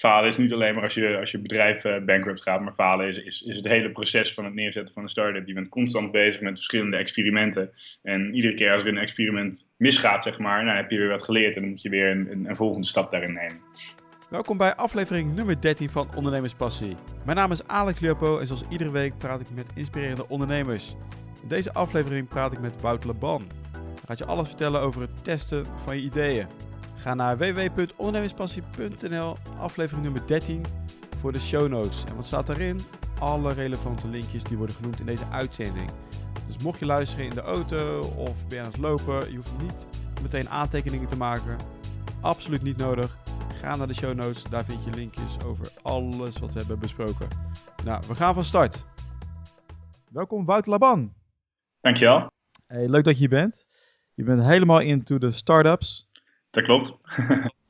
falen is niet alleen maar als je, als je bedrijf uh, bankrupt gaat, maar falen is, is, is het hele proces van het neerzetten van een start-up. Je bent constant bezig met verschillende experimenten. En iedere keer als er een experiment misgaat, zeg maar, nou, heb je weer wat geleerd en dan moet je weer een, een, volgende stap daarin nemen. Welkom bij aflevering nummer 13 van Ondernemerspassie. Mijn naam is Alex Leopo en zoals iedere week praat ik met inspirerende ondernemers. In deze aflevering praat ik met Wouter Laban. Hij gaat je alles vertellen over het testen van je ideeën. Ga naar www.ondernemerspassie.nl, aflevering nummer 13, voor de show notes. En wat staat daarin? Alle relevante linkjes die worden genoemd in deze uitzending. Dus mocht je luisteren in de auto of ben je aan het lopen, je hoeft niet meteen aantekeningen te maken. Absoluut niet nodig. Ga naar de show notes, daar vind je linkjes over alles wat we hebben besproken. Nou, we gaan van start. Welkom Wouter Laban. Dankjewel. Hey, leuk dat je hier bent. Je bent helemaal into de startups. Dat klopt.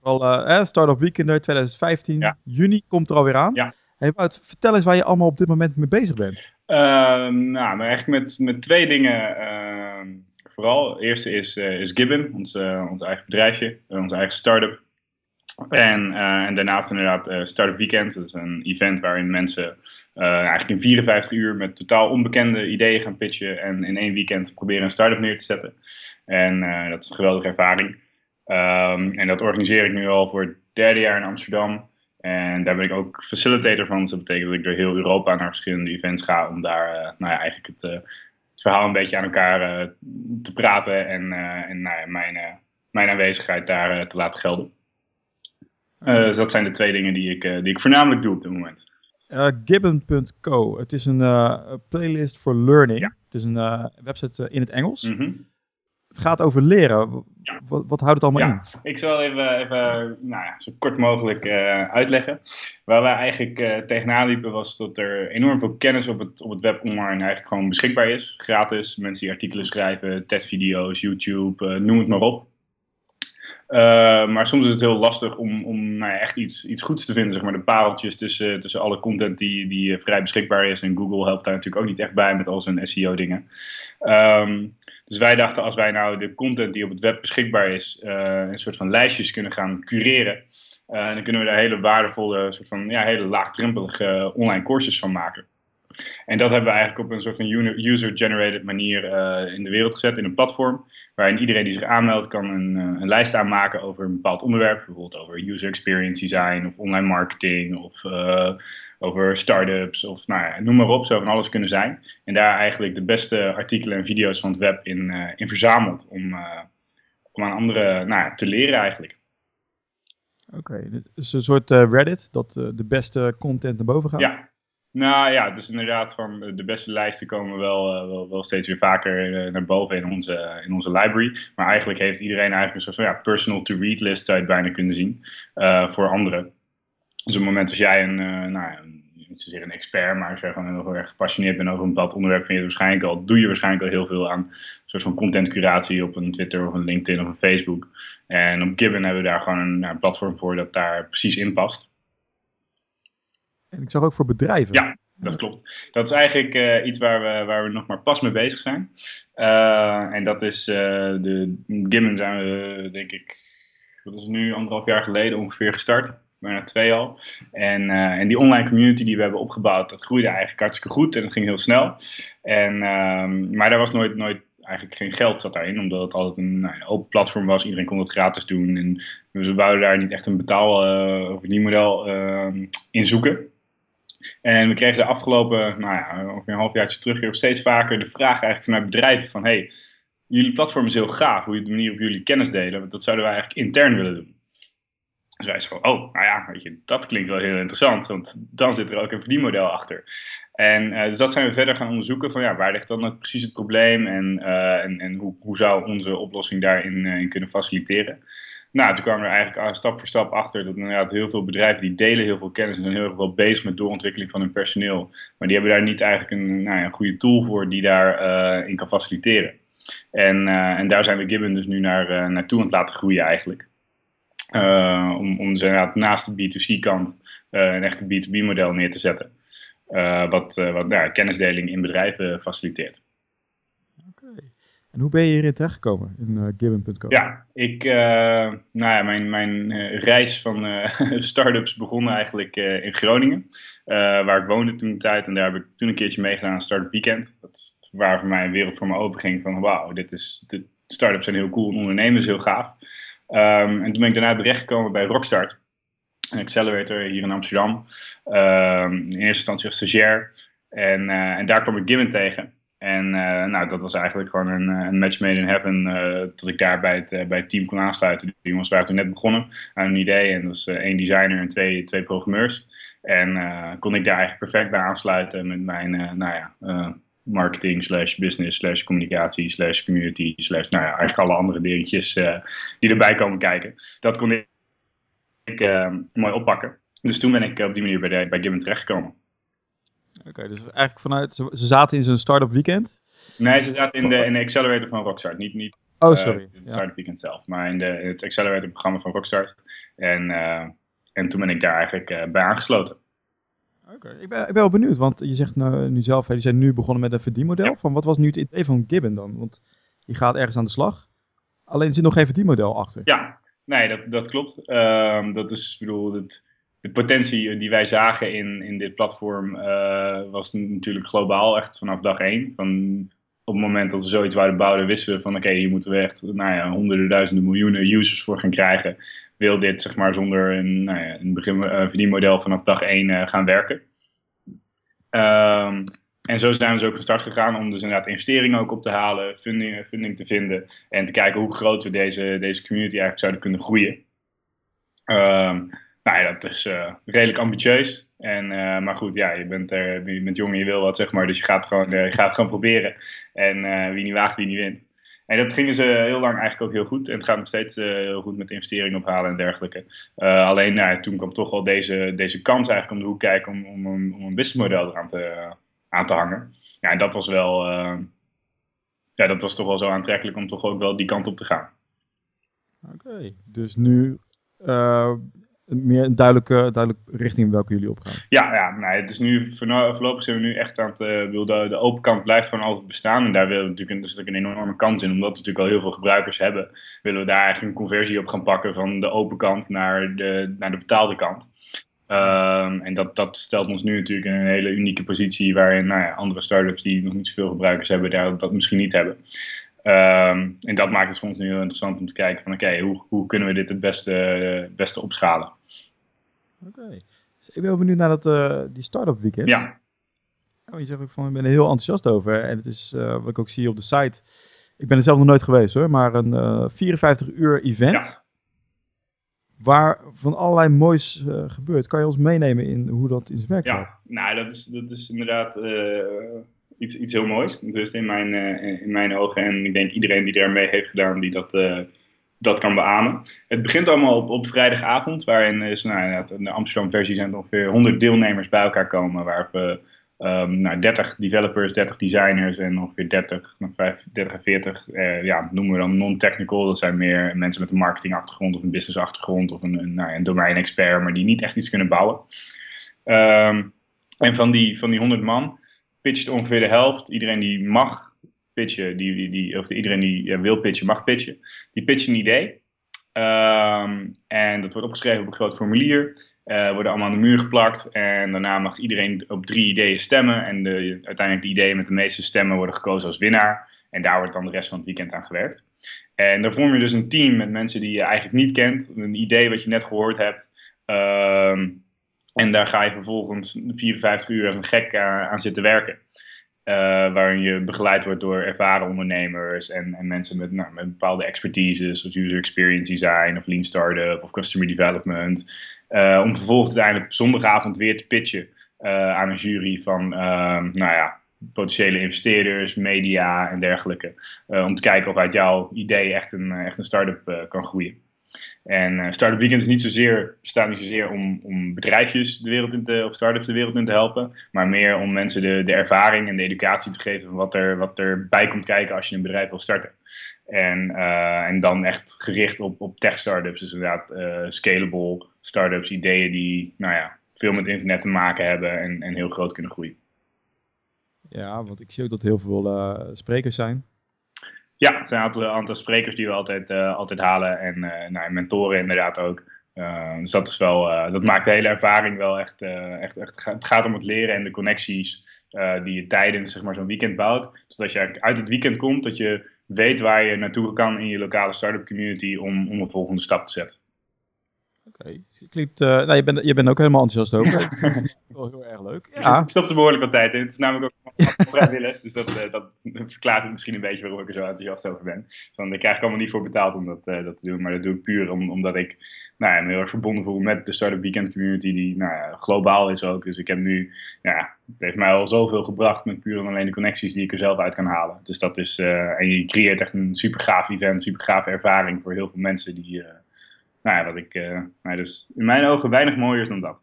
Al, uh, Startup Weekend 2015, juni komt er alweer aan. Ja. Hey, Wout, vertel eens waar je allemaal op dit moment mee bezig bent. Uh, nou, maar eigenlijk met, met twee dingen. Uh, vooral, het eerste is, uh, is Gibbon, ons, ons eigen bedrijfje, onze eigen start-up. En, en daarnaast inderdaad Startup Weekend, dat is een event waarin mensen eigenlijk in 54 uur met totaal onbekende ideeën gaan pitchen en in één weekend proberen een start-up neer te zetten. En dat is een geweldige ervaring. Um, en dat organiseer ik nu al voor het derde jaar in Amsterdam. En daar ben ik ook facilitator van. Dus dat betekent dat ik door heel Europa naar verschillende events ga om daar uh, nou ja, eigenlijk het, uh, het, verhaal een beetje aan elkaar uh, te praten en, en nou ja, mijn, mijn aanwezigheid daar te laten gelden. dus dat zijn de twee dingen die ik, die ik voornamelijk doe op dit moment. Gibbon.co, het is een playlist for learning. Ja. Het is een website in het Engels. Mm -hmm. Het gaat over leren. Wat, wat, houdt het allemaal ja, in? Ik zal even, even nou ja, zo kort mogelijk uh, uitleggen. Waar wij eigenlijk uh, tegenaan liepen was dat er enorm veel kennis op het, op het web online eigenlijk gewoon beschikbaar is. Gratis. Mensen die artikelen schrijven, testvideo's, YouTube, uh, noem het maar op. maar soms is het heel lastig om, om nou ja, echt iets, iets goeds te vinden. Zeg maar, de pareltjes tussen, tussen alle content die, die vrij beschikbaar is. En Google helpt daar natuurlijk ook niet echt bij met al zijn SEO dingen. Um, dus wij dachten, als wij nou de content die op het web beschikbaar is, uh, een soort van lijstjes kunnen gaan cureren. Uh, dan kunnen we daar hele waardevolle, soort van, ja, hele laagdrempelige online courses van maken. En dat hebben we eigenlijk op een soort van user-generated manier uh, in de wereld gezet, in een platform. Waarin iedereen die zich aanmeldt kan een, een, lijst aanmaken over een bepaald onderwerp. Bijvoorbeeld over user experience design of online marketing of uh, over startups of nou ja, noem maar op. Zo van alles kunnen zijn. En daar eigenlijk de beste artikelen en video's van het web in, in verzameld om, om aan anderen nou, te leren eigenlijk. Oké, okay, dus een soort Reddit dat de beste content naar boven gaat? Ja, nou ja, dus inderdaad, van de beste lijsten komen wel, uh, wel, steeds weer vaker uh, naar boven in onze, in onze library. Maar eigenlijk heeft iedereen eigenlijk een soort van ja, personal to read list, zou je het bijna kunnen zien, voor anderen. Dus op het moment als jij een, nou, niet zozeer een expert, maar zeg gewoon heel erg gepassioneerd bent over een bepaald onderwerp, vind je waarschijnlijk al, doe je waarschijnlijk al heel veel aan een soort van content curatie op een Twitter of een LinkedIn of een Facebook. En op Gibbon hebben we daar gewoon een nou, platform voor dat daar precies in past. En ik zag ook voor bedrijven. Ja, dat klopt. Dat is eigenlijk uh, iets waar we, waar we nog maar pas mee bezig zijn. Uh, en dat is uh, de Gimmon zijn we, denk ik, dat is nu anderhalf jaar geleden ongeveer gestart. Bijna twee al. En, en die online community die we hebben opgebouwd, dat groeide eigenlijk hartstikke goed en dat ging heel snel. En, ehm, maar daar was nooit, nooit eigenlijk geen geld zat daarin, omdat het altijd een, nou, open platform was. Iedereen kon het gratis doen. En we wouden daar niet echt een betaal- uh, of een model uh, in zoeken. En we kregen de afgelopen, nou ja, ongeveer een halfjaartje terug, weer steeds vaker de vraag eigenlijk vanuit bedrijven van, hey, jullie platform is heel gaaf, hoe je de manier waarop jullie kennis delen, dat zouden wij eigenlijk intern willen doen. Dus wij van, oh, nou ja, weet je, dat klinkt wel heel interessant, want dan zit er ook een verdienmodel achter. En uh, dus dat zijn we verder gaan onderzoeken van, ja, waar ligt dan precies het probleem en, uh, en, en hoe, hoe zou onze oplossing daarin in kunnen faciliteren. Nou, toen kwamen we er eigenlijk stap voor stap achter dat inderdaad heel veel bedrijven die delen heel veel kennis en zijn heel erg wel bezig met doorontwikkeling van hun personeel. Maar die hebben daar niet eigenlijk een, nou ja, goede tool voor die daarin uh, kan faciliteren. En, uh, en daar zijn we Gibbon dus nu naar, uh, naartoe aan het laten groeien eigenlijk. om, om dus inderdaad naast de B2C-kant een echte B2B-model neer te zetten. wat wat nou, kennisdeling in bedrijven faciliteert. En hoe ben je hierin terechtgekomen in uh? Ja, ik, uh, nou ja, mijn, mijn uh, reis van startups begon eigenlijk in Groningen, waar ik woonde toen de tijd. En daar heb ik toen een keertje meegedaan aan Startup Weekend. Dat waar voor mij een wereld voor me openging van wauw, dit is, dit, startups zijn heel cool en ondernemen is heel gaaf. Um, en toen ben ik daarna terechtgekomen bij Rockstart, een accelerator hier in Amsterdam. Um, in eerste instantie als stagiair. En, en daar kwam ik Gibbon tegen. En uh, nou, dat was eigenlijk gewoon een, een match made in heaven uh, dat ik daar bij het, bij het team kon aansluiten. Die jongens waren toen net begonnen aan een idee en dat was één designer en twee, twee programmeurs. En kon ik daar eigenlijk perfect bij aansluiten met mijn nou ja, marketing slash business slash communicatie slash community slash nou ja, eigenlijk alle andere dingetjes die erbij komen kijken. Dat kon ik, ik mooi oppakken. Dus toen ben ik op die manier bij, de, bij Gibbon terechtgekomen. Oké, dus eigenlijk vanuit, ze zaten in zo'n start-up weekend? Nee, ze zaten in de, in de accelerator van Rockstart. Niet, niet oh, sorry. Uh, het start-up weekend zelf, maar in, de, in het accelerator programma van Rockstart. En, uh, en toen ben ik daar eigenlijk uh, bij aangesloten. Oké, ik, ben, ik ben wel benieuwd, want je zegt nou, nu zelf, jullie zijn nu begonnen met een verdienmodel. Ja. Van wat was nu het idee van Gibbon dan? Want je gaat ergens aan de slag. Alleen zit nog geen verdienmodel achter. Ja, nee, dat, dat klopt. Ehm, dat is, ik bedoel, het, de potentie die wij zagen in, in dit platform uh, was natuurlijk globaal echt vanaf dag één. Van, op het moment dat we zoiets wouden bouwen, wisten we van oké, hier moeten we echt nou ja, honderden, duizenden miljoenen users voor gaan krijgen. Wil dit zeg maar zonder een, nou ja, een begin, uh, verdienmodel vanaf dag één uh, gaan werken. Um, en zo zijn we dus ook van start gegaan om dus inderdaad investeringen ook op te halen, funding, funding te vinden en te kijken hoe groot we deze, deze community eigenlijk zouden kunnen groeien. Um, nou ja, dat is uh, redelijk ambitieus. En, uh, maar goed, ja, je bent, er, je bent jong en je wil wat, zeg maar. Dus je gaat gewoon, uh, je gaat gewoon proberen. En wie niet waagt, wie niet wint. En dat gingen ze heel lang eigenlijk ook heel goed. En het gaat nog steeds heel goed met investeringen ophalen en dergelijke. alleen nou, toen kwam toch wel deze, deze kans eigenlijk om de hoek kijken om, om, om, een businessmodel eraan te, aan te hangen. Ja, en dat was wel, ja, dat was toch wel zo aantrekkelijk om toch ook wel die kant op te gaan. Oké, dus nu meer een duidelijke, duidelijke richting welke jullie opgaan. Ja, ja het is nu, voorlopig zijn we nu echt aan het, uh, de, open kant blijft gewoon altijd bestaan. En daar willen we natuurlijk, dus natuurlijk een enorme kans in, omdat we natuurlijk al heel veel gebruikers hebben, willen we daar eigenlijk een conversie op gaan pakken van de open kant naar de, naar de betaalde kant. Um, en dat, dat stelt ons nu natuurlijk in een hele unieke positie waarin nou ja, andere startups die nog niet zoveel gebruikers hebben, daar, dat misschien niet hebben. Um, en dat maakt het voor ons nu heel interessant om te kijken van oké, hoe, hoe kunnen we dit het beste, beste opschalen. Oké. Okay. Dus ik ben wel benieuwd naar dat, uh, die start-up weekend. Ja. Oh, je zegt ook van, ik ben er heel enthousiast over. En het is, uh, wat ik ook zie op de site, ik ben er zelf nog nooit geweest hoor, maar een uh, 54 uur event. Ja. Waar van allerlei moois gebeurt. Kan je ons meenemen in hoe dat in zijn werk ja. gaat? nou dat is, dat is inderdaad iets, iets heel moois. Dus in mijn, in mijn ogen en ik denk iedereen die daarmee heeft gedaan, die dat dat kan beamen. Het begint allemaal op, op vrijdagavond, waarin is, nou, de Amsterdam versie zijn er ongeveer 100 deelnemers bij elkaar komen, waar we um, nou, 30 developers, 30 designers en ongeveer 30, nou, 30 40, eh, ja, noemen we dan non-technical. Dat zijn meer mensen met een marketingachtergrond of een businessachtergrond of een, een, nou, een domein-expert, maar die niet echt iets kunnen bouwen. Um, en van die, van die 100 man pitcht ongeveer de helft. Iedereen die mag die, die, die, of iedereen die ja, wil pitchen, mag pitchen. Die pitchen een idee. Um, en dat wordt opgeschreven op een groot formulier. Uh, worden allemaal aan de muur geplakt. En daarna mag iedereen op drie ideeën stemmen. En de, uiteindelijk de ideeën met de meeste stemmen worden gekozen als winnaar. En daar wordt dan de rest van het weekend aan gewerkt. En dan vorm je dus een team met mensen die je eigenlijk niet kent. Een idee wat je net gehoord hebt. Um, en daar ga je vervolgens 54 uur als een gek aan, aan zitten werken. Uh, waarin je begeleid wordt door ervaren ondernemers en, en mensen met, nou, met bepaalde expertises, zoals user experience design of lean startup of customer development. Uh, om vervolgens uiteindelijk op zondagavond weer te pitchen uh, aan een jury van nou ja, potentiële investeerders, media en dergelijke. om te kijken of uit jouw idee echt een, echt een start-up kan groeien. En uh, Startup Weekend is niet zozeer, bestaat niet zozeer om, om bedrijfjes de wereld in te, of startups de wereld in te helpen, maar meer om mensen de, de ervaring en de educatie te geven van wat, er, wat erbij komt kijken als je een bedrijf wil starten. En, uh, en dan echt gericht op, op tech startups, dus inderdaad uh, scalable startups, ideeën die nou ja, veel met internet te maken hebben en, en heel groot kunnen groeien. Ja, want ik zie ook dat heel veel sprekers zijn. Ja, er zijn een aantal, aantal sprekers die we altijd, altijd halen en nou, mentoren inderdaad ook. dus dat, is wel, dat maakt de hele ervaring wel echt, echt, echt. Het gaat om het leren en de connecties die je tijdens zeg maar, zo'n weekend bouwt. Zodat je uit het weekend komt, dat je weet waar je naartoe kan in je lokale start-up community om, om een volgende stap te zetten. Klinkt. Uh, nou, je, bent, je bent ook helemaal enthousiast over. wel heel erg leuk. Ja. Ik stop er behoorlijk wat tijd in. Het is namelijk ook vrijwillig. Dus dat, uh, dat verklaart het misschien een beetje waarom ik er zo enthousiast over ben. Want ik krijg ik allemaal niet voor betaald om dat, uh, dat te doen. Maar dat doe ik puur om, omdat ik nou ja, me heel erg verbonden voel met de Startup Weekend community. Die nou ja, globaal is ook. Dus ik heb nu. Ja, het heeft mij al zoveel gebracht met puur en alleen de connecties die ik er zelf uit kan halen. Dus dat is. en je creëert echt een super gaaf event, super gave ervaring voor heel veel mensen die nou ja, ik, nou, dus in mijn ogen weinig mooier is dan dat.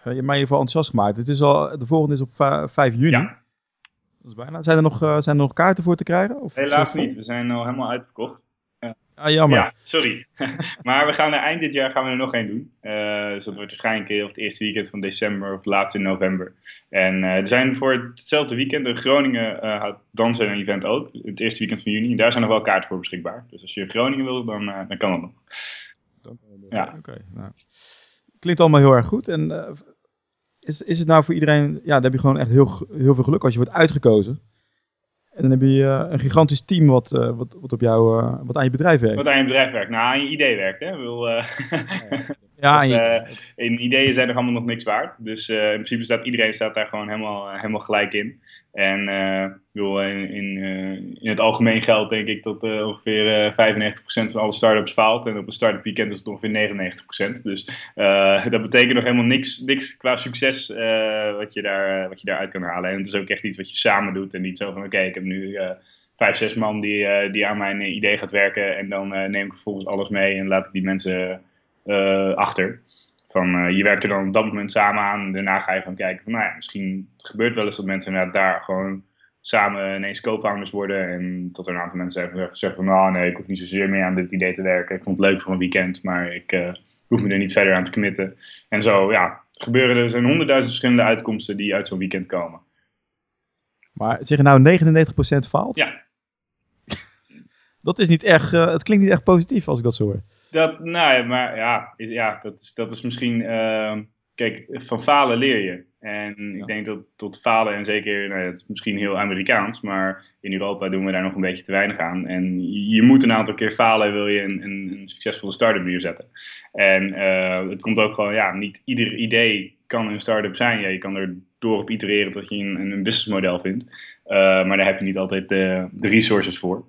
Uh, je hebt mij in ieder geval enthousiast gemaakt. Het is al, de volgende is op 5 juni. Ja. Dat is bijna. Zijn er nog, uh, zijn er nog kaarten voor te krijgen? Of Helaas niet. We zijn al helemaal uitverkocht. Ah, jammer. Ja, sorry. maar we gaan er eind dit jaar gaan we er nog één doen. Uh, dus dat wordt waarschijnlijk of het eerste weekend van december of laatst in november. En uh, er zijn voor hetzelfde weekend in Groningen uh, dansen een event ook. Het eerste weekend van juni. En daar zijn nog wel kaarten voor beschikbaar. Dus als je Groningen wil, dan, dan kan dat nog. Ja. Oké. Okay, nou. Klinkt allemaal heel erg goed. En is, is het nou voor iedereen... Ja, dan heb je gewoon echt heel, heel veel geluk als je wordt uitgekozen. En dan heb je uh, een gigantisch team wat, uh, wat, wat, op jou, uh, wat aan je bedrijf werkt. Wat aan je bedrijf werkt. Nou, aan je idee werkt. Hè? Wil, ja, je... in ideeën zijn er allemaal nog niks waard. Dus in principe staat iedereen staat daar gewoon helemaal, helemaal gelijk in. En in, in, in, het algemeen geldt denk ik dat ongeveer 95% van alle startups faalt. En op een start-up weekend is het ongeveer 99%. Dus dat betekent nog helemaal niks, niks qua succes wat, je daar, wat je daaruit kan halen. En het is ook echt iets wat je samen doet. En niet zo van oké, ik heb nu vijf, zes man die, die aan mijn idee gaat werken. En dan neem ik vervolgens alles mee en laat ik die mensen achter. Van, je werkt er dan op dat moment samen aan. En daarna ga je van kijken van, nou ja, misschien gebeurt wel eens dat mensen inderdaad daar gewoon samen ineens co-founders worden. En dat er een aantal mensen zeggen, zeggen van, nou nee, ik hoef niet zozeer meer aan dit idee te werken. Ik vond het leuk voor een weekend, maar ik uh, hoef me er niet verder aan te committen. En zo, ja, gebeuren er zijn honderdduizend verschillende uitkomsten die uit zo'n weekend komen. Maar zeg je nou 99% faalt? Ja. dat is niet echt, uh, het klinkt niet echt positief als ik dat zo hoor. Dat, nou ja, maar ja, is, ja dat, is, dat is misschien, uh, kijk, van falen leer je. En ik denk dat tot falen, en zeker, nou, het is misschien heel Amerikaans, maar in Europa doen we daar nog een beetje te weinig aan. En je moet een aantal keer falen, wil je een, een, een succesvolle start-up neerzetten. En uh, het komt ook gewoon, ja, niet ieder idee kan een start-up zijn. Ja, je kan er door op itereren tot je een, een businessmodel vindt. Uh, maar daar heb je niet altijd de, de resources voor.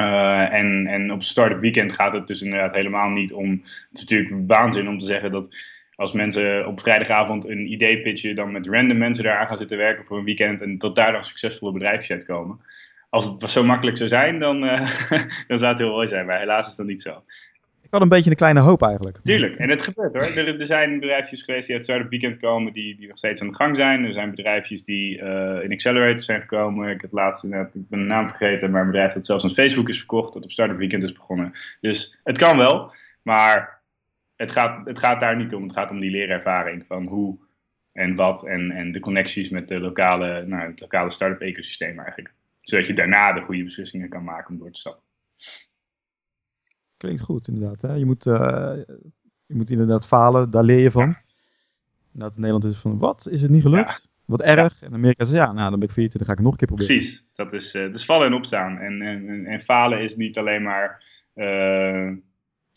Uh, en, en op Startup Weekend gaat het dus inderdaad helemaal niet om. Het is natuurlijk waanzin om te zeggen dat als mensen op vrijdagavond een idee pitchen, dan met random mensen daar aan gaan zitten werken voor een weekend en tot daar dan succesvolle bedrijfjes uitkomen. Als het zo makkelijk zou zijn, dan, uh, dan zou het heel mooi zijn, maar helaas is dat niet zo. Ik had een beetje een kleine hoop eigenlijk. Tuurlijk, en het gebeurt hoor. Er, zijn bedrijfjes geweest die uit Startup Weekend komen, die, die nog steeds aan de gang zijn. Er zijn bedrijfjes die uh, in accelerators zijn gekomen. Ik heb laatst net, ik ben de naam vergeten, maar een bedrijf dat zelfs aan Facebook is verkocht, dat op Startup Weekend is begonnen. Dus het kan wel, maar het gaat, het gaat daar niet om. Het gaat om die leerervaring van hoe en wat en, en de connecties met de lokale, nou, het lokale start-up ecosysteem eigenlijk. Zodat je daarna de goede beslissingen kan maken om door te stappen. Klinkt goed, inderdaad. Hè? Je, moet, uh, je moet inderdaad falen, daar leer je van. Ja. in Nederland is het van, wat, is het niet gelukt? Ja. Wat erg. En Amerika zegt, ja, nou, dan ben ik failliet en dan ga ik nog een keer proberen. Precies, dat is, uh, dus vallen en opstaan. En, en, en falen is niet alleen maar... Uh,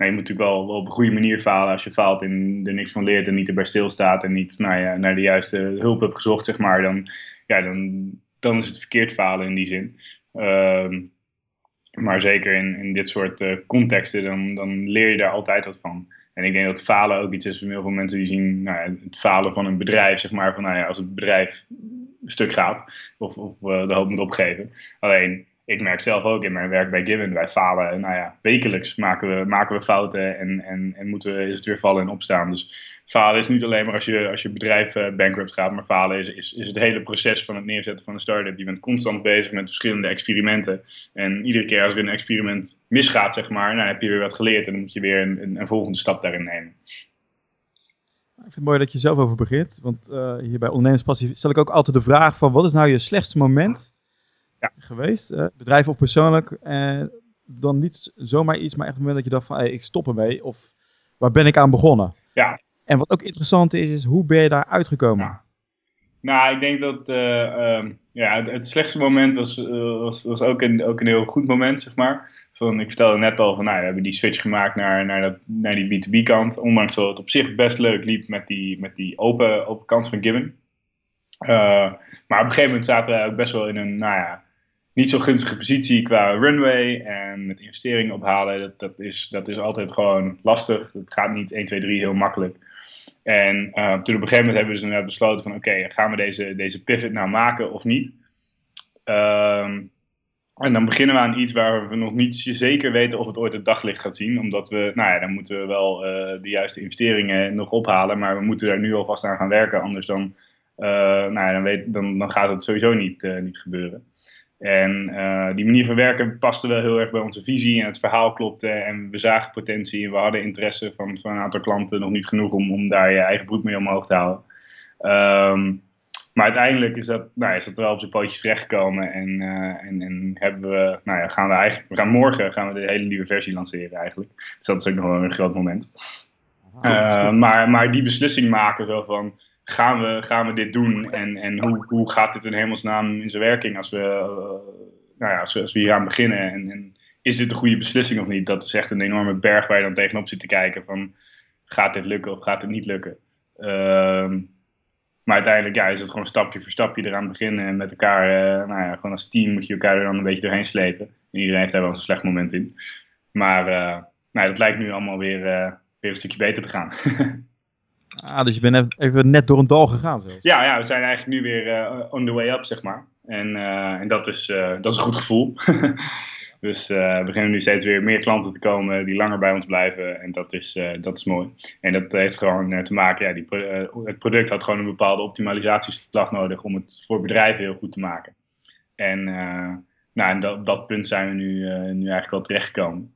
nou, je moet natuurlijk wel, wel, op een goede manier falen. Als je faalt en er niks van leert en niet erbij stilstaat en niet nou ja, naar de juiste hulp hebt gezocht, zeg maar, dan, ja, dan, dan is het verkeerd falen in die zin. Uh, maar zeker in, in dit soort uh, contexten, dan, dan leer je daar altijd wat van. En ik denk dat falen ook iets is van heel veel mensen die zien nou ja, het falen van een bedrijf, zeg maar, van nou ja, als het bedrijf stuk gaat of, of uh, de hoop moet opgeven. Alleen, ik merk zelf ook in mijn werk bij Given, wij falen, nou ja, wekelijks maken we, maken we fouten en, en, en moeten we, is het weer vallen en opstaan. Dus falen is niet alleen maar als je, als je bedrijf uh, bankrupt gaat, maar falen is, is, is het hele proces van het neerzetten van een start-up. Je bent constant bezig met verschillende experimenten. En iedere keer als er een experiment misgaat, zeg maar, nou, heb je weer wat geleerd en dan moet je weer een, een, een volgende stap daarin nemen. Ik vind het mooi dat je zelf over begint, want uh, hier bij Ondernemerspassie stel ik ook altijd de vraag van wat is nou je slechtste moment geweest? Uh, bedrijf of persoonlijk? Dan niet zomaar iets, maar echt het moment dat je dacht van hey, ik stop ermee. Of waar ben ik aan begonnen? Ja. En wat ook interessant is, is hoe ben je daar uitgekomen? Nou, ik denk dat uh, um, ja, het, slechtste moment was, uh, was, was ook, een, ook een heel goed moment, zeg maar. Van, ik vertelde net al van, nou, we hebben die switch gemaakt naar, naar, dat, naar die B2B kant. Ondanks dat het op zich best leuk liep met die, met die open, open kant van Given. Uh, maar op een gegeven moment zaten we ook best wel in een, nou ja, niet zo gunstige positie qua runway. En met investeringen ophalen, dat, dat, is, dat is altijd gewoon lastig. Het gaat niet 1, 2, 3 heel makkelijk. En uh, toen op een gegeven moment hebben we dus besloten van oké, gaan we deze, deze pivot nou maken of niet? Um, en dan beginnen we aan iets waar we nog niet zeker weten of het ooit het daglicht gaat zien. Omdat we, nou ja, dan moeten we wel uh, de juiste investeringen nog ophalen. Maar we moeten daar nu alvast aan gaan werken. Anders dan, uh, nou ja, dan, weet, dan, dan gaat het sowieso niet, niet gebeuren. En die manier van werken paste wel heel erg bij onze visie. En het verhaal klopte. En we zagen potentie. En we hadden interesse van, van een aantal klanten. Nog niet genoeg om, om daar je eigen broek mee omhoog te houden. Um, maar uiteindelijk is dat, nou, is dat wel op zijn pootjes terechtgekomen. En, uh, en, en hebben we, nou ja, gaan we eigenlijk, we gaan morgen gaan we de hele nieuwe versie lanceren eigenlijk. Dus dat is ook nog wel een groot moment. Uh, maar, maar die beslissing maken zo van, gaan we, gaan we dit doen? En, en hoe, hoe gaat dit in hemelsnaam in zijn werking als we, uh, nou ja, als we, hier aan beginnen? En, en is dit een goede beslissing of niet? Dat is echt een enorme berg waar je dan tegenop zit te kijken van, gaat dit lukken of gaat dit niet lukken? Uh, maar uiteindelijk ja, is het gewoon stapje voor stapje eraan beginnen. En met elkaar, uh, nou ja, gewoon als team moet je elkaar er dan een beetje doorheen slepen. En iedereen heeft daar wel eens een slecht moment in. Maar uh, nou, dat lijkt nu allemaal weer, weer een stukje beter te gaan. ah, dus je bent even net door een dal gegaan zelfs. Ja, ja we zijn eigenlijk nu weer on the way up, zeg maar. En, en dat, is, dat is een goed gevoel. Dus we beginnen nu steeds weer meer klanten te komen die langer bij ons blijven. En dat is, dat is mooi. En dat heeft gewoon te maken, ja, die, het product had gewoon een bepaalde optimalisatieslag nodig om het voor bedrijven heel goed te maken. En, nou, en dat, dat punt zijn we nu, nu eigenlijk wel terechtgekomen.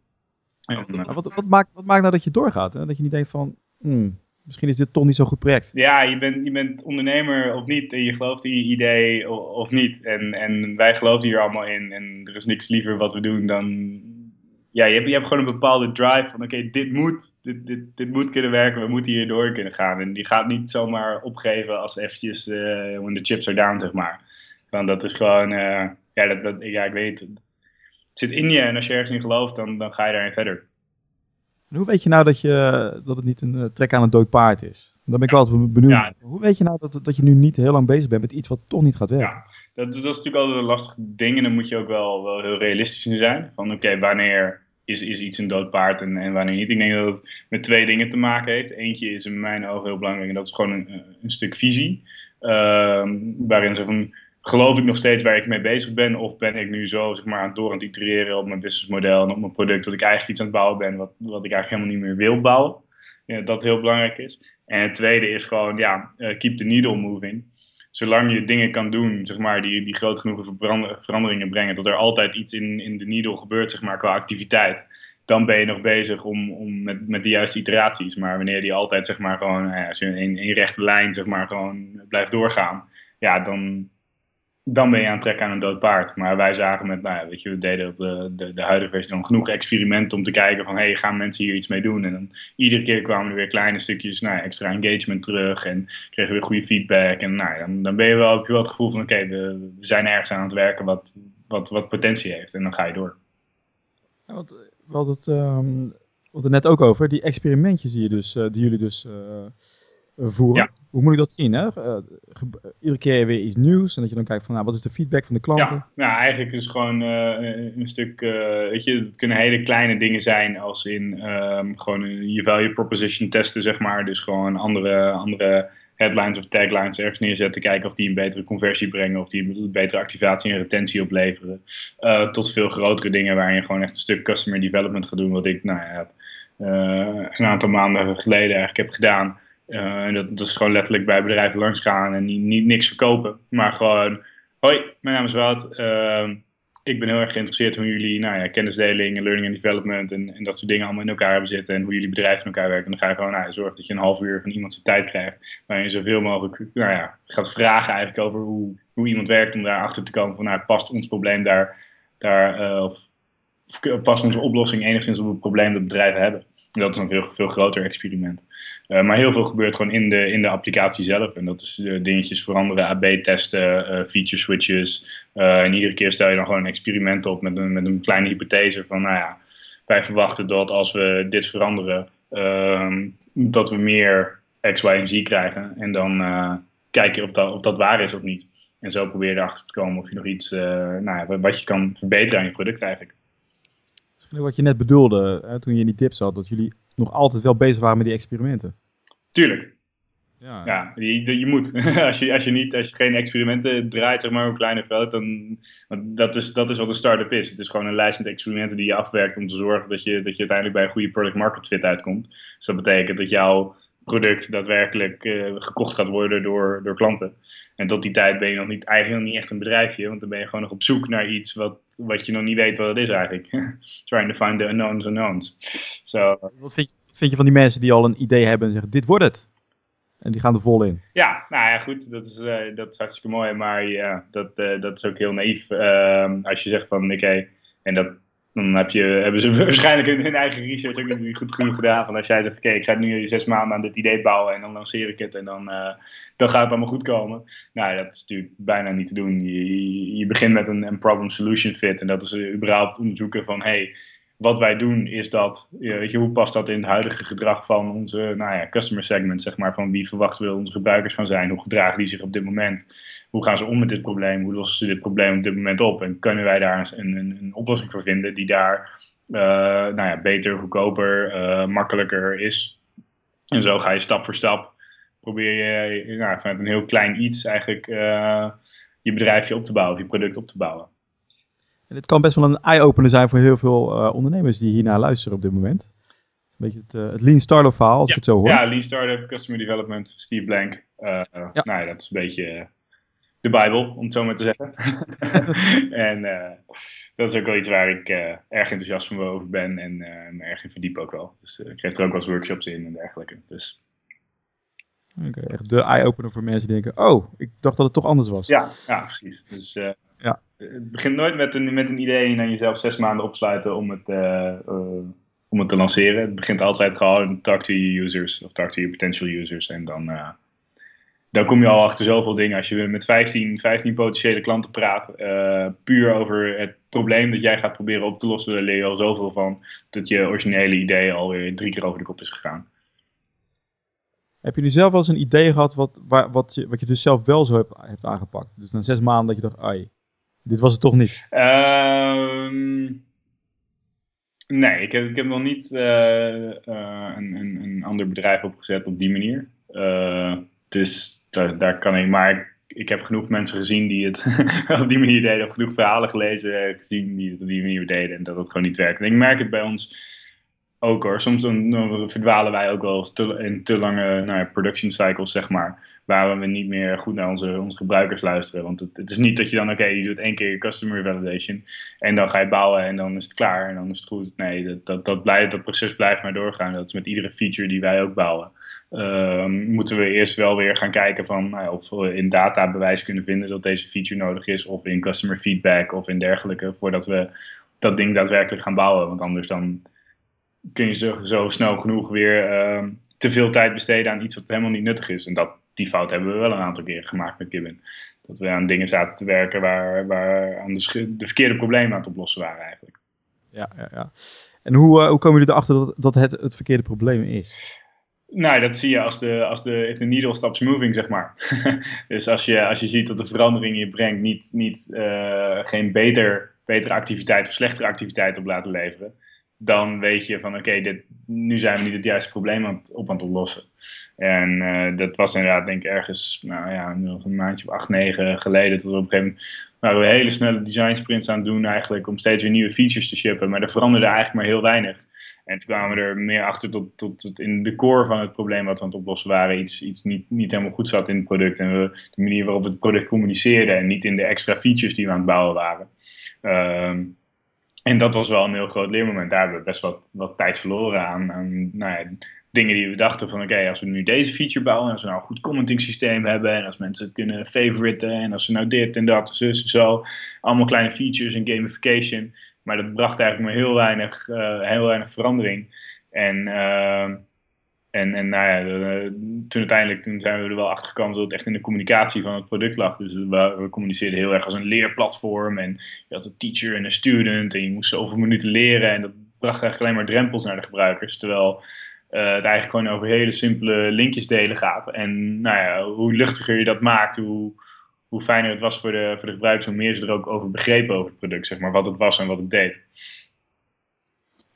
En, wat, wat, maakt, wat maakt nou dat je doorgaat? Hè? Dat je niet denkt van, hmm, misschien is dit toch niet zo'n goed project. Ja, je bent, je bent ondernemer of niet en je gelooft in je idee of, niet. En, en wij geloven hier allemaal in en er is niks liever wat we doen dan... Ja, je hebt, je hebt gewoon een bepaalde drive van oké, dit moet, dit, dit, dit moet kunnen werken, we moeten hier door kunnen gaan. En die gaat niet zomaar opgeven als eventjes uh, when the chips are down, zeg maar. Want dat is gewoon, uh, ja, dat, dat, ja, ik weet. Het zit in je en als je ergens in gelooft, dan, dan ga je daarin verder. En hoe weet je nou dat, je, dat het niet een uh, trek aan een dood paard is? Dan ben ik wel altijd benieuwd. Ja. Hoe weet je nou dat, dat je nu niet heel lang bezig bent met iets wat toch niet gaat werken? Ja, dat, dat is natuurlijk altijd een lastig ding en dan moet je ook wel, wel heel realistisch in zijn. Van oké, wanneer is, is iets een dood paard en, en wanneer niet? Ik denk dat het met twee dingen te maken heeft. Eentje is in mijn ogen heel belangrijk en dat is gewoon een, een stuk visie. Uh, waarin ze van geloof ik nog steeds waar ik mee bezig ben? Of ben ik nu zo zeg maar, door aan het itereren op mijn businessmodel en op mijn product dat ik eigenlijk iets aan het bouwen ben wat, wat ik eigenlijk helemaal niet meer wil bouwen? Ja, dat heel belangrijk is. En het tweede is gewoon, ja, uh, keep the needle moving. Zolang je dingen kan doen, zeg maar, die, die groot genoeg veranderingen brengen, dat er altijd iets in, in de needle gebeurt, zeg maar, qua activiteit. Dan ben je nog bezig om, om met, met de juiste iteraties. Maar wanneer die altijd, zeg maar, gewoon, ja, als je in één rechte lijn, zeg maar, gewoon blijft doorgaan, ja, dan, dan ben je aan het trekken aan een dood paard. Maar wij zagen met, nou ja, weet je, we deden op de, de, de huidige versie dan genoeg experimenten om te kijken van, hé, hey, gaan mensen hier iets mee doen? En dan iedere keer kwamen er weer kleine stukjes, nou, extra engagement terug en kregen we weer goede feedback. En nou, dan, dan ben je wel, heb je wel het gevoel van, oké, we, we, zijn ergens aan het werken wat, wat, wat potentie heeft. En dan ga je door. Ja, want, we hadden het, um, net ook over, die experimentjes die, je dus, uh, die jullie dus... Uh, voeren. Ja. Hoe moet ik dat zien? Hè? Uh, iedere keer weer iets nieuws en dat je dan kijkt van nou, wat is de feedback van de klanten? Ja, nou, eigenlijk is gewoon uh, een stuk, uh, weet je, het kunnen hele kleine dingen zijn als in um, gewoon je value proposition testen, zeg maar. Dus gewoon andere, andere headlines of taglines ergens neerzetten, kijken of die een betere conversie brengen, of die een betere activatie en retentie opleveren. tot veel grotere dingen waarin je gewoon echt een stuk customer development gaat doen, wat ik nou ja, een aantal maanden geleden eigenlijk heb gedaan. Uh, dat, dat, is gewoon letterlijk bij bedrijven langs gaan en niet, niet niks verkopen. Maar gewoon, hoi, mijn naam is Wout. Uh, ik ben heel erg geïnteresseerd hoe jullie nou ja, kennisdeling, learning and development en, en dat soort dingen allemaal in elkaar hebben zitten en hoe jullie bedrijven in elkaar werken. En dan ga je gewoon nou, zorgen dat je een half uur van iemand zijn tijd krijgt, waarin je zoveel mogelijk nou ja, gaat vragen eigenlijk over hoe, hoe iemand werkt om daar achter te komen van nou, past ons probleem daar, daar uh, of past onze oplossing enigszins op het probleem dat bedrijven hebben. Dat is een veel, veel groter experiment. Uh, maar heel veel gebeurt gewoon in de, in de applicatie zelf. En dat is uh, dingetjes veranderen, AB-testen, uh, feature switches. en iedere keer stel je dan gewoon een experiment op met een, met een kleine hypothese van, nou ja, wij verwachten dat als we dit veranderen, ehm, dat we meer X, Y en Z krijgen. En dan kijk je of dat, of dat waar is of niet. En zo probeer je erachter te komen of je nog iets, nou ja, wat je kan verbeteren aan je product eigenlijk. Wat je net bedoelde hè, toen je in die tips zat, dat jullie nog altijd wel bezig waren met die experimenten. Tuurlijk. Ja, ja je, je moet. als, je, als, je niet, als je geen experimenten draait, zeg maar, op kleine veld, dan. Dat is, dat is wat een start-up is. Het is gewoon een lijst met experimenten die je afwerkt om te zorgen dat je, dat je uiteindelijk bij een goede product market fit uitkomt. Dus dat betekent dat jouw product daadwerkelijk uh, gekocht gaat worden door, door klanten. En tot die tijd ben je nog niet, eigenlijk nog niet echt een bedrijfje, want dan ben je gewoon nog op zoek naar iets wat, wat je nog niet weet wat het is eigenlijk. Trying to find the unknowns unknowns. So, wat, vind je, wat vind je van die mensen die al een idee hebben en zeggen, dit wordt het? En die gaan er vol in. Ja, nou ja, goed, dat is, uh, dat is hartstikke mooi, maar ja, dat, uh, dat is ook heel naïef. Ehm, als je zegt van, oké, en dat, dan heb je, hebben ze waarschijnlijk hun eigen research ook niet goed genoeg gedaan. Van als jij zegt, oké, ik ga nu zes maanden aan dit idee bouwen en dan lanceer ik het en dan, uh, dan gaat het allemaal goed komen. Nou, dat is natuurlijk bijna niet te doen. Je, je begint met een, een problem-solution fit en dat is überhaupt onderzoeken van, hey, wat wij doen is dat, weet je, hoe past dat in het huidige gedrag van onze nou ja, customer segment, zeg maar, van wie verwachten we onze gebruikers van zijn, hoe gedragen die zich op dit moment, hoe gaan ze om met dit probleem, hoe lossen ze dit probleem op dit moment op en kunnen wij daar een, een, een oplossing voor vinden die daar uh, nou ja, beter, goedkoper, uh, makkelijker is. En zo ga je stap voor stap, probeer je nou, vanuit een heel klein iets eigenlijk uh, je bedrijfje op te bouwen, je product op te bouwen. En dit kan best wel een eye-opener zijn voor heel veel uh, ondernemers die hiernaar luisteren op dit moment. Een beetje het, uh, het Lean Startup verhaal, als ja, ik het zo hoor. Ja, Lean Startup, Customer Development, Steve Blank. Uh, ja. Nou ja, dat is een beetje de Bijbel, om het zo maar te zeggen. en dat is ook wel iets waar ik erg enthousiast van over ben en me erg in verdiep ook wel. Dus ik geef er ook wel eens workshops in en dergelijke. Dus. Okay, echt de eye-opener voor mensen die denken, oh, ik dacht dat het toch anders was. Ja, ja precies. Dus. Het begint nooit met een, met een idee en dan jezelf zes maanden opsluiten om het, uh, uh, om het te lanceren. Het begint altijd gewoon talk to your users of talk to your potential users. En dan, uh, kom je al achter zoveel dingen. Als je met 15, 15 potentiële klanten praat, puur over het probleem dat jij gaat proberen op te lossen, daar leer je al zoveel van dat je originele idee alweer drie keer over de kop is gegaan. Heb je nu zelf wel eens een idee gehad wat, waar, wat, je, wat je dus zelf wel zo hebt, hebt aangepakt? Dus na zes maanden dat je dacht, ai, dit was het toch niet? Uh, nee, ik heb, ik heb nog niet uh, uh, een, een, een, ander bedrijf opgezet op die manier. Uh, dus daar, daar, kan ik, maar ik, ik, heb genoeg mensen gezien die het op die manier deden. Of genoeg verhalen gelezen, gezien die het op die manier deden en dat het gewoon niet werkt. En ik merk het bij ons ook hoor. Soms dan, dan, verdwalen wij ook wel in te lange nou ja, production cycles, zeg maar. Waar we niet meer goed naar onze, onze gebruikers luisteren. Want het, is niet dat je dan, oké, je doet één keer customer validation. En dan ga je bouwen en dan is het klaar en dan is het goed. Nee, dat, dat, dat, blijft, dat proces blijft maar doorgaan. Dat is met iedere feature die wij ook bouwen. Um, moeten we eerst wel weer gaan kijken van nou, of we in data bewijs kunnen vinden dat deze feature nodig is. Of in customer feedback of in dergelijke. Voordat we dat ding daadwerkelijk gaan bouwen. Want anders dan kun je zo, zo snel genoeg weer uh, te veel tijd besteden aan iets wat helemaal niet nuttig is. En dat, die fout hebben we wel een aantal keer gemaakt met Gibbon. Dat we aan dingen zaten te werken waar, waar aan de, de verkeerde problemen aan het oplossen waren eigenlijk. Ja, ja, ja. En hoe, uh, hoe komen jullie erachter dat, dat het het verkeerde probleem is? Nou, dat zie je als de, als de, if the needle stops moving, zeg maar. dus als je, als je ziet dat de verandering je brengt niet, niet, uh, geen beter, betere activiteit of slechtere activiteit op laten leveren, dan weet je van oké, dit nu zijn we niet het juiste probleem aan op aan het oplossen. En uh, dat was inderdaad denk ik ergens, nou ja, een maandje of acht, negen geleden. Dat we op een gegeven moment waren we hele snelle design sprints aan het doen eigenlijk om steeds weer nieuwe features te shippen. Maar er veranderde eigenlijk maar heel weinig. En toen kwamen we er meer achter tot, tot, tot, in de core van het probleem wat we aan het oplossen waren. Iets, iets niet, niet helemaal goed zat in het product. En we, de manier waarop het product communiceerden en niet in de extra features die we aan het bouwen waren Ehm, en dat was wel een heel groot leermoment. Daar hebben we best wat, wat tijd verloren aan, aan nou ja, dingen die we dachten van oké, als we nu deze feature bouwen, en als we nou een goed commenting systeem hebben, en als mensen het kunnen favoriten, en als we nou dit en dat, zus en zo, allemaal kleine features en gamification. Maar dat bracht eigenlijk maar heel weinig, uh, heel weinig verandering. En, uh, en, en nou ja, toen uiteindelijk toen zijn we er wel achter gekomen dat het echt in de communicatie van het product lag. Dus we, communiceerden heel erg als een leerplatform. En je had een teacher en een student en je moest zoveel minuten leren. En dat bracht eigenlijk alleen maar drempels naar de gebruikers. Terwijl uh, het eigenlijk gewoon over hele simpele linkjes delen gaat. En nou ja, hoe luchtiger je dat maakt, hoe, hoe fijner het was voor de, voor de gebruikers, hoe meer ze er ook over begrepen over het product, zeg maar, wat het was en wat het deed.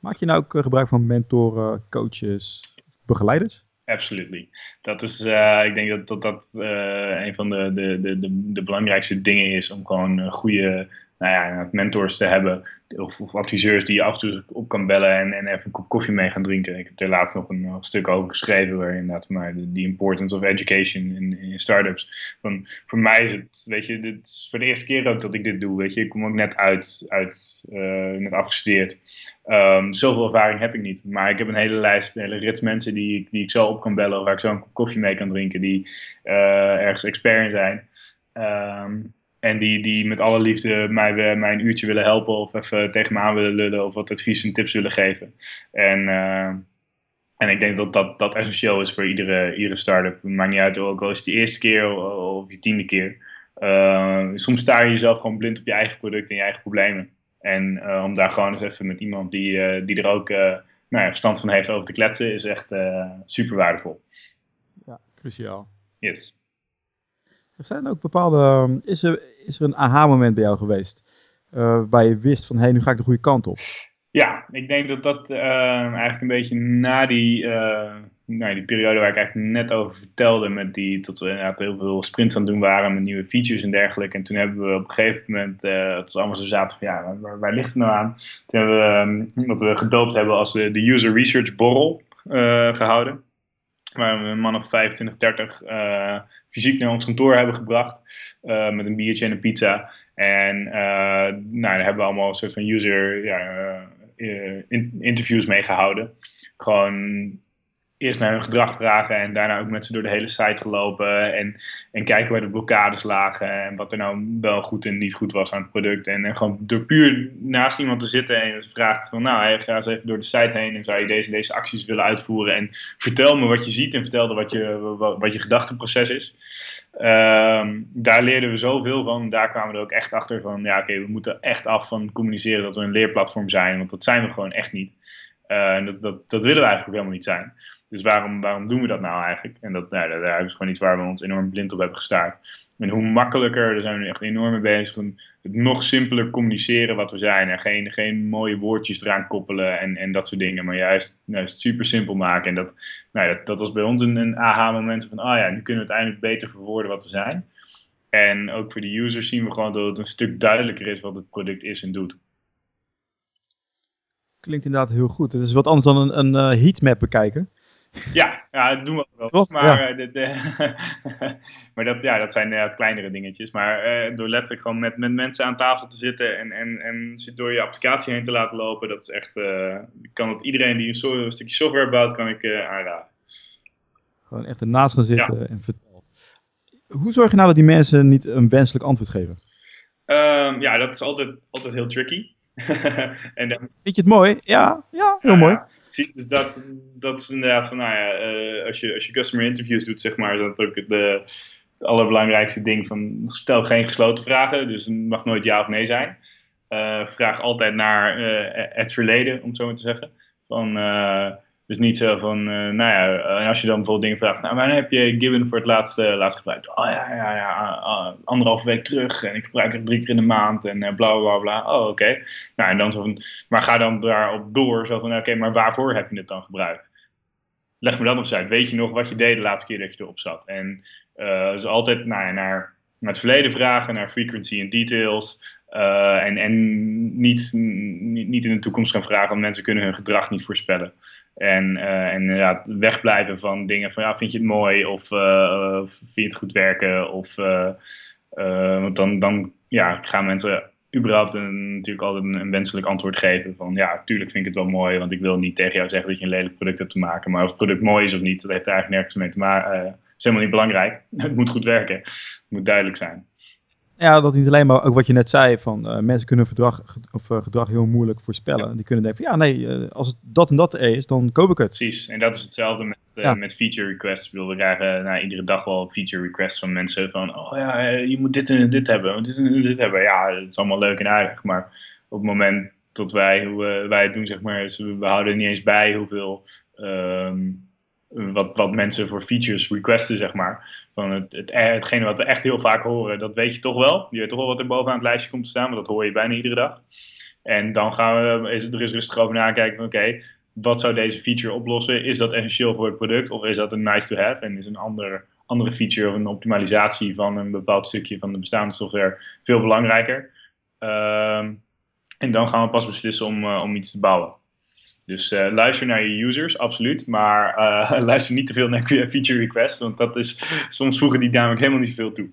Maak je nou ook eh, gebruik van mentoren, coaches, begeleiders? Absolutely. Dat is, uh, ik denk dat dat, dat uh, een van de, de, de, de, belangrijkste dingen is om gewoon goede nou ja, mentors te hebben. Of, adviseurs die je af en toe op kan bellen en, en even een kop koffie mee gaan drinken. Ik heb er laatst nog een, stuk over geschreven waar inderdaad maar de, the importance of education in, in startups. Van, voor mij is het, weet je, dit is voor de eerste keer ook dat ik dit doe. Weet je, ik kom ook net uit, uit uh, net afgestudeerd. Um, zoveel ervaring heb ik niet. Maar ik heb een hele lijst, hele rits mensen die, die ik zo op kan bellen. Of waar ik zo een kop koffie mee kan drinken. Die uh, ergens expert in zijn. Um, en die, die met alle liefde mij, mij een uurtje willen helpen of even tegen me aan willen lullen of wat advies en tips willen geven. En, uh, en ik denk dat dat, dat essentieel is voor iedere, iedere start-up. Het maakt niet uit, ook al is het de eerste keer of je tiende keer. Uh, soms sta je jezelf gewoon blind op je eigen product en je eigen problemen. En uh, om daar gewoon eens even met iemand die, die er ook nou ja, verstand van heeft over te kletsen, is echt super waardevol. Ja, cruciaal. Yes. Er zijn ook bepaalde. Ehm, is er, is er een aha-moment bij jou geweest? Uh, waarbij je wist van hé, hey, nu ga ik de goede kant op? Ja, ik denk dat dat uh, eigenlijk een beetje na die, uh, nou, die periode waar ik eigenlijk net over vertelde, met die, dat we inderdaad heel veel sprints aan het doen waren met nieuwe features en dergelijke. En toen hebben we op een gegeven moment, uh, het was allemaal zo zaten van ja, waar, waar, ligt het nou aan? Toen hebben we, um, wat we gedoopt hebben als de User Research Borrel gehouden. Waar we een man of 25, 30 uh, fysiek naar ons kantoor hebben gebracht. Uh, met een biertje en een pizza. En uh, nou, daar hebben we allemaal een soort van user ja, in, interviews mee gehouden. Gewoon eerst naar hun gedrag vragen en daarna ook met ze door de hele site gelopen. En, en kijken waar de blokkades lagen en wat er nou wel goed en niet goed was aan het product. En, gewoon door puur naast iemand te zitten en vraagt van nou, ga eens even door de site heen en zou je deze, deze acties willen uitvoeren. En vertel me wat je ziet en vertel wat je, wat, je gedachteproces is. Um, daar leerden we zoveel van. Daar kwamen we er ook echt achter van ja, oké, we moeten echt af van communiceren dat we een leerplatform zijn. Want dat zijn we gewoon echt niet. Uh, dat, dat, dat willen we eigenlijk ook helemaal niet zijn. Dus waarom, waarom doen we dat nou eigenlijk? En dat, nou, daar is gewoon iets waar we ons enorm blind op hebben gestaard. En hoe makkelijker, daar zijn we echt enorm mee bezig, om het nog simpeler communiceren wat we zijn. En geen, geen mooie woordjes eraan koppelen en, en dat soort dingen, maar juist, juist super simpel maken. En dat, nou, dat, dat was bij ons een, een aha-moment van, ah ja, nu kunnen we uiteindelijk beter verwoorden wat we zijn. En ook voor de users zien we gewoon dat het een stuk duidelijker is wat het product is en doet. Klinkt inderdaad heel goed. Het is wat anders dan een, een uh, heatmap bekijken. Ja, ja, dat doen we wel. Maar, ja. de, de maar dat, ja, dat zijn inderdaad kleinere dingetjes. Maar uh, door letterlijk gewoon met, met mensen aan tafel te zitten en, en, en door je applicatie heen te laten lopen, dat is echt, uh, kan het iedereen die een, stukje software bouwt, kan ik uh, aanraden. Gewoon echt ernaast gaan zitten ja. en vertellen. Hoe zorg je nou dat die mensen niet een wenselijk antwoord geven? Um, ja, dat is altijd, altijd heel tricky. en dan... Vind je het mooi? Ja, ja heel mooi. Precies, dus dat, dat is inderdaad van, nou ja, uh, als, je, als je customer interviews doet, zeg maar, is dat ook de, het allerbelangrijkste ding van, stel geen gesloten vragen, dus het mag nooit ja of nee zijn. Uh, vraag altijd naar uh, het verleden, om het zo maar te zeggen. Van, dus niet zo van, uh, nou ja, en als je dan bijvoorbeeld dingen vraagt, nou, wanneer heb je Gibbon voor het laatst, uh, laatst gebruikt? Oh ja, ja, ja, uh, anderhalve week terug en ik gebruik het drie keer in de maand en bla bla bla. Oh, oké. Nou, en dan zo van, maar ga dan daarop door, zo van, oké, maar waarvoor heb je het dan gebruikt? Leg me dat nog eens uit. Weet je nog wat je deed de laatste keer dat je erop zat? En dus altijd nou, naar, naar het verleden vragen, naar frequency en details. Uh, en en niet, niet in de toekomst gaan vragen, want mensen kunnen hun gedrag niet voorspellen. En, uh, en ja, wegblijven van dingen van ja, vind je het mooi of uh, vind je het goed werken? Of, want dan, dan ja, gaan mensen überhaupt een, natuurlijk altijd een, een, wenselijk antwoord geven. Van ja, tuurlijk vind ik het wel mooi, want ik wil niet tegen jou zeggen dat je een lelijk product hebt te maken. Maar of het product mooi is of niet, dat heeft er eigenlijk nergens mee te maken. Uh, is helemaal niet belangrijk. Het moet goed werken. Het moet duidelijk zijn. Ja, dat niet alleen, maar ook wat je net zei, van uh, mensen kunnen verdrag, of, uh, gedrag heel moeilijk voorspellen. Die kunnen denken van, ja nee, uh, als het dat en dat is, dan koop ik het. Precies, en dat is hetzelfde met, ja. met feature requests. Ik bedoel, we krijgen nou, iedere dag wel feature requests van mensen van, oh ja, je moet dit en dit hebben, dit en dit hebben. Ja, het is allemaal leuk en aardig, maar op het moment dat wij, hoe wij het doen, zeg maar, we, we houden niet eens bij hoeveel... Um, wat, wat mensen voor features requesten, zeg maar. Van het, het, hetgene wat we echt heel vaak horen, dat weet je toch wel. Je weet toch wel wat er bovenaan het lijstje komt te staan, want dat hoor je bijna iedere dag. En dan gaan we is, er is rustig over nakijken, oké, wat zou deze feature oplossen? Is dat essentieel voor het product of is dat een nice to have? En is een ander, andere feature of een optimalisatie van een bepaald stukje van de bestaande software veel belangrijker? Ehm, en dan gaan we pas beslissen om, uh, om iets te bouwen. Dus uh, luister naar je users, absoluut. Maar uh, luister niet te veel naar feature requests. Want dat is, soms voegen die namelijk helemaal niet veel toe.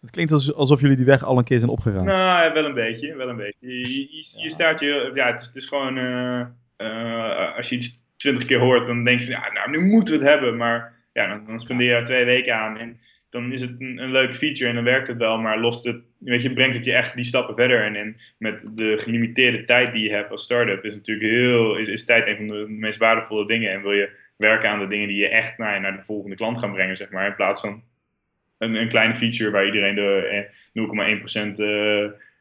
Het klinkt alsof jullie die weg al een keer zijn opgegaan. Nou, wel een beetje. Wel een beetje. Je, je, je staat je. Ja, het is, het is gewoon. Uh, als je iets twintig keer hoort, dan denk je van. Ja, nou, nu moeten we het hebben. Maar ja, dan, dan spendeer je er twee weken aan. En dan is het een, een leuke feature en dan werkt het wel, maar lost het, weet je, brengt het je echt die stappen verder. En, en met de gelimiteerde tijd die je hebt als start-up is natuurlijk heel, is, is tijd een van de meest waardevolle dingen. En wil je werken aan de dingen die je echt naar, naar de volgende klant gaan brengen, zeg maar, in plaats van een, een kleine feature waar iedereen de 0,1% eh,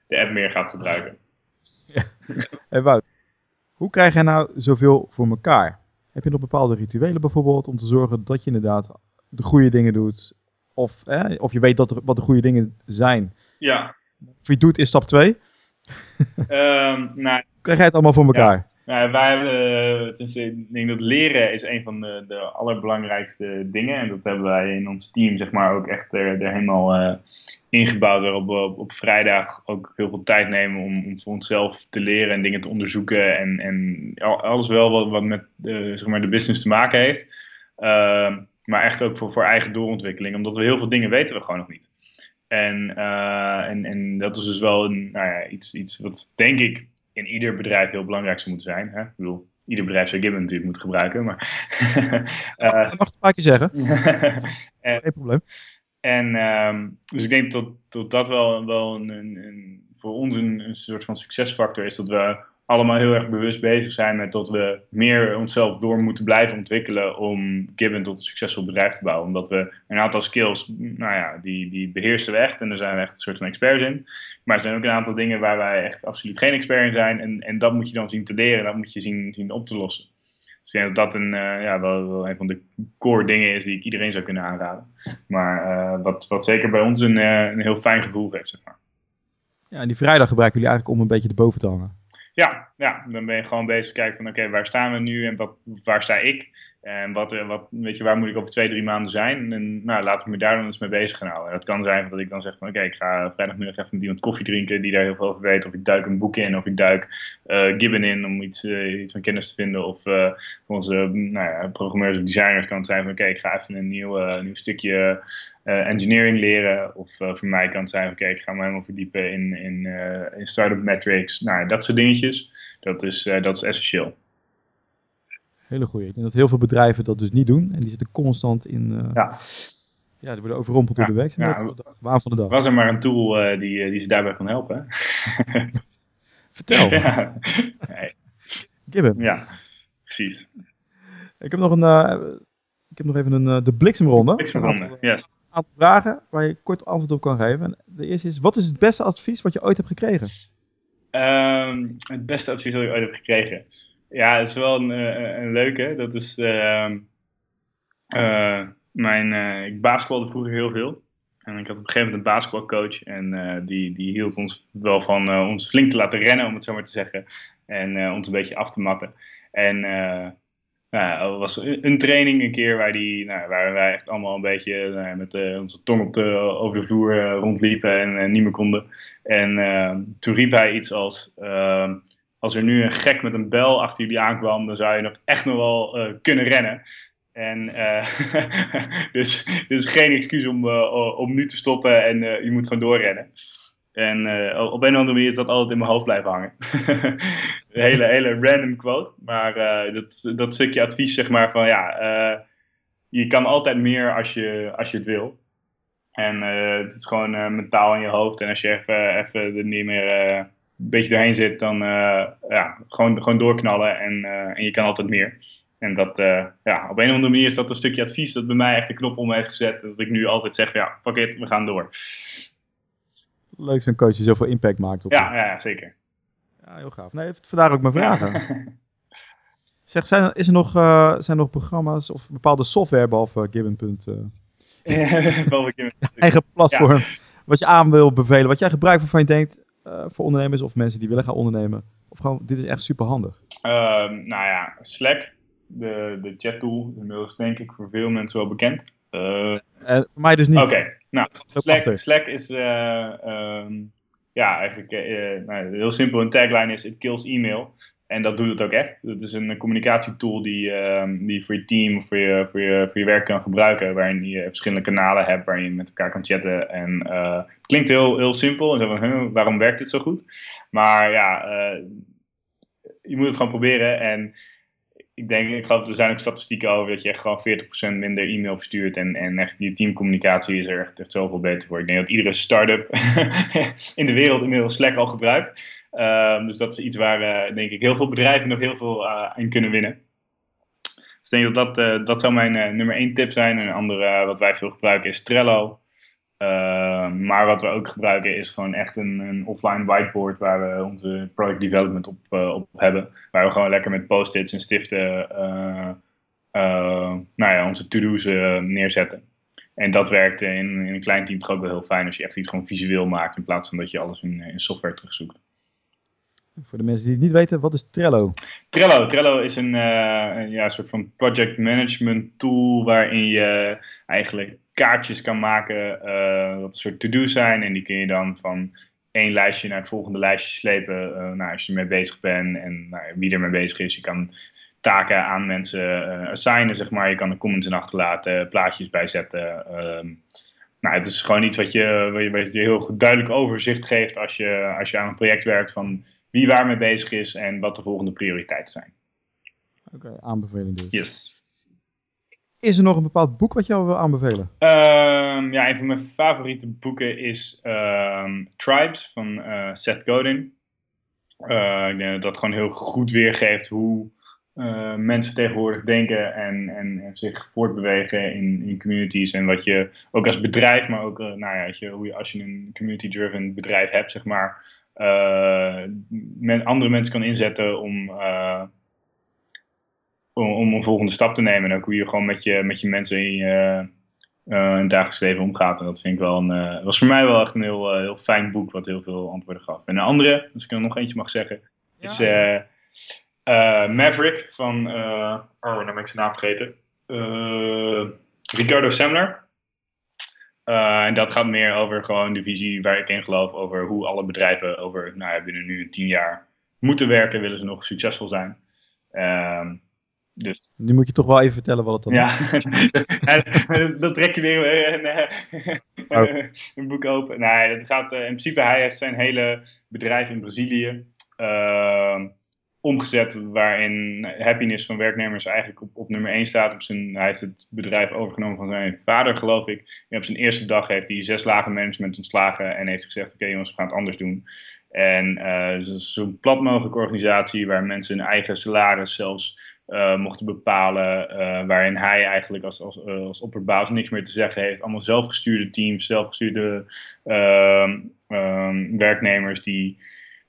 de app meer gaat gebruiken. Ja. Hey Wout, hoe krijg jij nou zoveel voor elkaar? Heb je nog bepaalde rituelen bijvoorbeeld om te zorgen dat je inderdaad de goede dingen doet of, of je weet dat er, wat de goede dingen zijn. Ja. Of je doet is stap 2. um, ehm, nou, Krijg jij het allemaal voor elkaar? Ja. Nou, wij hebben, uh, ik denk dat leren is een van de, de allerbelangrijkste dingen. En dat hebben wij in ons team zeg maar ook echt er, er helemaal uh, ingebouwd. Waarop we op, op, vrijdag ook heel veel tijd nemen om, om voor onszelf te leren en dingen te onderzoeken. En, en alles wel wat, wat met uh, zeg maar de business te maken heeft. Uh, maar echt ook voor, voor eigen doorontwikkeling, omdat we heel veel dingen weten we gewoon nog niet. En, uh, en, en dat is dus wel een, nou ja, iets, iets wat denk ik in ieder bedrijf heel belangrijk zou moeten zijn. Hè? Ik bedoel, ieder bedrijf zou Gibbon natuurlijk moeten gebruiken. Maar, uh, dat mag het een paar keer zeggen. en, Geen probleem. En um, dus ik denk dat, dat dat wel, wel een, een, een voor ons een, een soort van succesfactor is. Dat we allemaal heel erg bewust bezig zijn met dat we meer onszelf door moeten blijven ontwikkelen om Gibbon tot een succesvol bedrijf te bouwen. Omdat we een aantal skills, nou ja, die, die beheersen we echt en daar zijn we echt een soort van experts in. Maar er zijn ook een aantal dingen waar wij echt absoluut geen expert in zijn en, en dat moet je dan zien te leren en dat moet je zien, zien op te lossen. Dus ik denk dat dat een, uh, ja, wel, een van de core dingen is die ik iedereen zou kunnen aanraden. Maar uh, wat, wat zeker bij ons een, uh, een heel fijn gevoel geeft, zeg maar. Ja, en die vrijdag gebruiken jullie eigenlijk om een beetje de boven te hangen. Ja, ja, dan ben je gewoon bezig kijken van oké, waar staan we nu en wat, waar sta ik? En wat, eh, wat, weet je, waar moet ik over twee, drie maanden zijn? En nou, laten we me daar dan eens mee bezig gaan houden. En dat kan zijn dat ik dan zeg van oké, ik ga vrijdagmiddag even met iemand koffie drinken die daar heel veel over weet. Of ik duik een boek in, of ik duik uh, Gibbon in om iets, uh, iets van kennis te vinden. Of voor onze nou ja, programmeurs of designers kan het zijn van oké, ik ga even een nieuw, nieuw stukje engineering leren. Of voor mij kan het zijn van oké, ik ga me helemaal verdiepen in, in, in startup metrics. Nou, dat soort dingetjes. Dat is, dat is essentieel. Hele goede. Ik denk dat heel veel bedrijven dat dus niet doen. En die zitten constant in... Uh, ja. Ja, die worden overrompeld door de werkzaamheid. Ja, Waar van de dag. Was er maar een tool uh, die, eh, die ze daarbij kan helpen. Vertel. ja. Nee. Gibbon. Ja, precies. Ik heb nog een... Uh, ik heb nog even een, de bliksemronde. Bliksemronde, aantal, yes. Een aantal vragen waar je kort antwoord op kan geven. En de eerste is, wat is het beste advies wat je ooit hebt gekregen? Um, het beste advies dat ik ooit heb gekregen? Ja, het is wel een, eh, een leuke. Dat is uh, uh, mijn. Uh, ik basketbalde vroeger heel veel. En ik had op een gegeven moment een basketbalcoach. En die, die hield ons wel van ons flink te laten rennen, om het zo maar te zeggen. En ons een beetje af te matten. En nou, er was een training een keer waar, die, nou, waar wij echt allemaal een beetje nou, met onze tong op de, over de vloer rondliepen en niet meer konden. En toen riep hij iets als ehm, als er nu een gek met een bel achter jullie aankwam, dan zou je nog echt nog wel uh, kunnen rennen. En uh, dus, dus geen excuus om, uh, om nu te stoppen en je moet gewoon doorrennen. En uh, op een of andere manier is dat altijd in mijn hoofd blijven hangen. een hele, hele random quote. Maar uh, dat, dat stukje advies, zeg maar, van ja, uh, je kan altijd meer als je, als je het wil. En het is gewoon mentaal in je hoofd. En als je even, even er niet meer beetje doorheen zit, dan ja, gewoon, gewoon doorknallen. En, en je kan altijd meer. En dat, ja, op een of andere manier is dat een stukje advies dat bij mij echt de knop om heeft gezet. Dat ik nu altijd zeg, ja, fuck it, we gaan door leuk zo'n coach die zoveel impact maakt op ja, ja, zeker. Ja, heel gaaf. Nee, vandaar ook mijn vragen. zeg, zijn, is er nog, uh, zijn er nog programma's of bepaalde software behalve Gibbon. Uh, eigen platform. Wat je aan wil bevelen, wat jij gebruikt waarvan je denkt uh, voor ondernemers of mensen die willen gaan ondernemen. Of gewoon, dit is echt super handig. nou ja, Slack, de, de chat tool, inmiddels denk ik voor veel mensen wel bekend. Uh, voor mij dus niet. Oké, nou, Slack, Slack is um, ja, eigenlijk nou, heel simpel. Een tagline is: It kills email. En dat doet het ook echt. Het is een communicatietool die, uh, die voor je team of voor je, voor, je, voor je werk kan gebruiken. Waarin je verschillende kanalen hebt waarin je met elkaar kan chatten. En het klinkt heel, heel simpel. En van, waarom werkt dit zo goed? Maar ja, je moet het gewoon proberen. En ik denk, ik geloof, er zijn ook statistieken over dat je echt gewoon 40% minder e-mail verstuurt. En, en echt je teamcommunicatie is er echt, echt zoveel beter voor. Ik denk dat iedere start-up in de wereld inmiddels Slack al gebruikt. Um, dus dat is iets waar, uh, denk ik, heel veel bedrijven nog heel veel uh, in kunnen winnen. Dus ik denk dat dat, uh, dat zou mijn nummer één tip zijn. En een andere wat wij veel gebruiken is Trello. Uh, maar wat we ook gebruiken is gewoon echt een, een, offline whiteboard waar we onze product development op, op hebben. Waar we gewoon lekker met post-its en stiften nou ja, onze to-do's neerzetten. En dat werkt in, in, een klein team toch ook wel heel fijn als je echt iets gewoon visueel maakt in plaats van dat je alles in, in software terugzoekt. Voor de mensen die het niet weten, wat is Trello? Trello, Trello is een, een ja, soort van project management tool waarin je eigenlijk kaartjes kan maken, uh, wat een soort to-do zijn. En die kun je dan van één lijstje naar het volgende lijstje slepen. Uh, nou, als je ermee bezig bent en nou, wie er mee bezig is. Je kan taken aan mensen assignen, zeg maar. Je kan er comments in achterlaten, plaatjes bijzetten. Ehm, nou, het is gewoon iets wat je, wat je heel duidelijk overzicht geeft als je, als je aan een project werkt van wie waar mee bezig is en wat de volgende prioriteiten zijn. Oké, aanbeveling dus. Yes. Is er nog een bepaald boek wat jou wil aanbevelen? Um, ja, een van mijn favoriete boeken is um, Tribes van uh, Seth Godin. Uh, ik denk dat dat gewoon heel goed weergeeft hoe uh, mensen tegenwoordig denken en, en, en, zich voortbewegen in, in communities. En wat je ook als bedrijf, maar ook nou ja, je, hoe je, als je een community-driven bedrijf hebt, zeg maar, men, andere mensen kan inzetten om om, om, een volgende stap te nemen. En ook hoe je gewoon met je, met je mensen in je, uh, in het dagelijks leven omgaat. En dat vind ik wel een, was voor mij wel echt een heel, heel fijn boek wat heel veel antwoorden gaf. En een andere, als ik er nog eentje mag zeggen, is Maverick van, oh, dan ben ik zijn naam vergeten. Ricardo Semler. En dat gaat meer over gewoon de visie waar ik in geloof over hoe alle bedrijven over nou ja, binnen nu een tien jaar moeten werken, willen ze nog succesvol zijn. Uh, dus. Nu moet je toch wel even vertellen wat het dan ja. is. dan trek je weer een, oh. een boek open. Nee, het gaat, eh, in principe, hij heeft zijn hele bedrijf in Brazilië uh, omgezet. Waarin happiness van werknemers eigenlijk op, op nummer 1 staat. Op zijn, hij heeft het bedrijf overgenomen van zijn vader, geloof ik. En op zijn eerste dag heeft hij zes lagen management ontslagen. En heeft gezegd: Oké, jongens, we gaan het anders doen. En uh, het is zo plat mogelijke organisatie waar mensen hun eigen salaris zelfs uh, mochten bepalen. Uh, waarin hij eigenlijk als, als, als opperbaas niks meer te zeggen heeft. Allemaal zelfgestuurde teams, zelfgestuurde ehm, ehm, werknemers die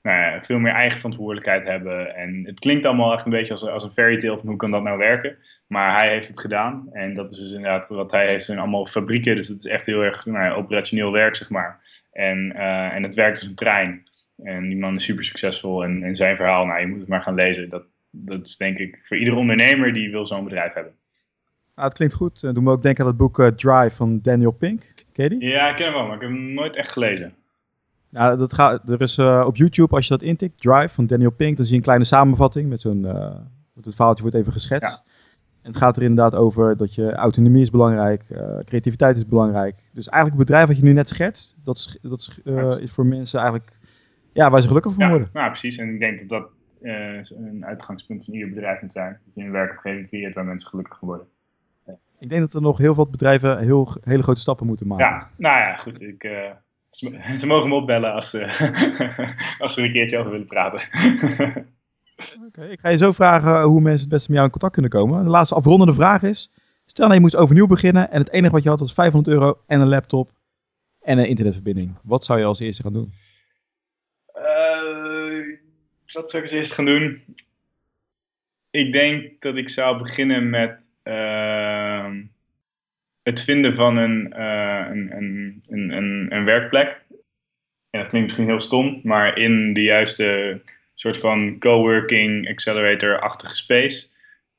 nou ja, veel meer eigen verantwoordelijkheid hebben. En het klinkt allemaal echt een beetje als, als een fairy tale van hoe kan dat nou werken. Maar hij heeft het gedaan. En dat is dus inderdaad wat hij heeft. zijn allemaal fabrieken. Dus het is echt heel erg nou ja, operationeel werk, zeg maar. En, en het werkt als een trein. En die man is super succesvol. En, en zijn verhaal, nou, je moet het maar gaan lezen. Dat, dat is denk ik voor iedere ondernemer die wil zo'n bedrijf hebben. Ah, het klinkt goed. Uh, doe me ook denken aan het boek uh, Drive van Daniel Pink. Ken je die? Ja, ik ken hem wel, maar ik heb hem nooit echt gelezen. Ja, dat gaat, er is uh, op YouTube, als je dat intikt, Drive van Daniel Pink, dan zie je een kleine samenvatting met zo'n, het verhaaltje wordt even geschetst. En het gaat er inderdaad over dat je autonomie is belangrijk, uh, creativiteit is belangrijk. Dus eigenlijk het bedrijf wat je nu net schetst, dat, is, dat is, is voor mensen eigenlijk ja, waar ze gelukkig van ja, worden. Ja, precies. En ik denk dat dat een uitgangspunt van ieder bedrijf moet zijn. Dat je een werkomgeving creëert waar mensen gelukkig van worden. Ik denk dat er nog heel veel bedrijven heel, hele grote stappen moeten maken. Ja, nou ja, goed. Ik, ze, ze, mogen me opbellen als, als ze er een keertje over willen praten. Okay, ik ga je zo vragen hoe mensen het beste met jou in contact kunnen komen. De laatste afrondende vraag is: stel nou je moest overnieuw beginnen en het enige wat je had was 500 euro en een laptop en een internetverbinding. Wat zou je als eerste gaan doen? Uh, wat zou ik als eerste gaan doen? Ik denk dat ik zou beginnen met uh, het vinden van een, uh, een, een, een, een, werkplek. Ja, dat klinkt misschien heel stom, maar in de juiste soort van coworking accelerator-achtige space.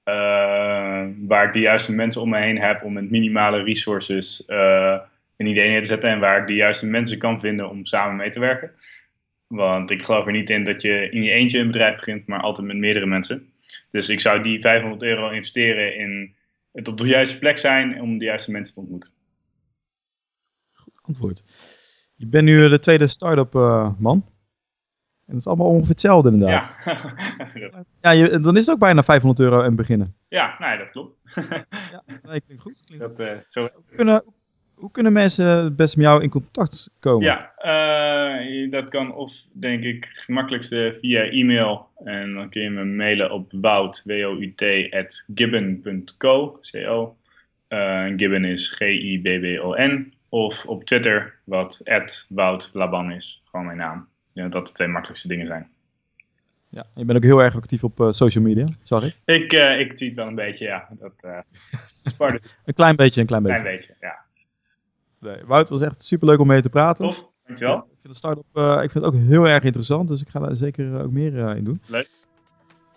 Uh, waar ik de juiste mensen om me heen heb om met minimale resources uh, een idee neer te zetten. En waar ik de juiste mensen kan vinden om samen mee te werken. Want ik geloof er niet in dat je in je eentje een bedrijf begint, maar altijd met meerdere mensen. Dus ik zou die 500 euro investeren in het op de juiste plek zijn om de juiste mensen te ontmoeten. Goed antwoord. Je bent nu de tweede start-up uh, man. En dat is allemaal ongeveer hetzelfde inderdaad. Ja, ja je, dan is het ook bijna 500 euro en beginnen. ja nee, dat klopt. ja, nee, klinkt goed. Klinkt Dat, uh, zo... goed. Hoe, kunnen, hoe kunnen mensen het best met jou in contact komen? Ja, uh, dat kan of denk ik gemakkelijkste via e-mail. En dan kun je me mailen op wout, w-o-u-t, at gibbon.co, co. Uh, Gibbon is G-I-B-B-O-N. Of op Twitter, wat at Wout Laban is. Gewoon mijn naam. Ja, dat de twee makkelijkste dingen zijn. Ja, je bent ook heel erg actief op uh, social media, zag ik. Ik, uh, ik tweet wel een beetje, ja. Dat, uh, een klein beetje, een klein beetje. Klein beetje, ja. Nee, Wout, het was echt superleuk om mee te praten. Tof, dankjewel. Ik vind, de start-up, ik vind het ook heel erg interessant, dus ik ga daar zeker ook meer in doen. Leuk.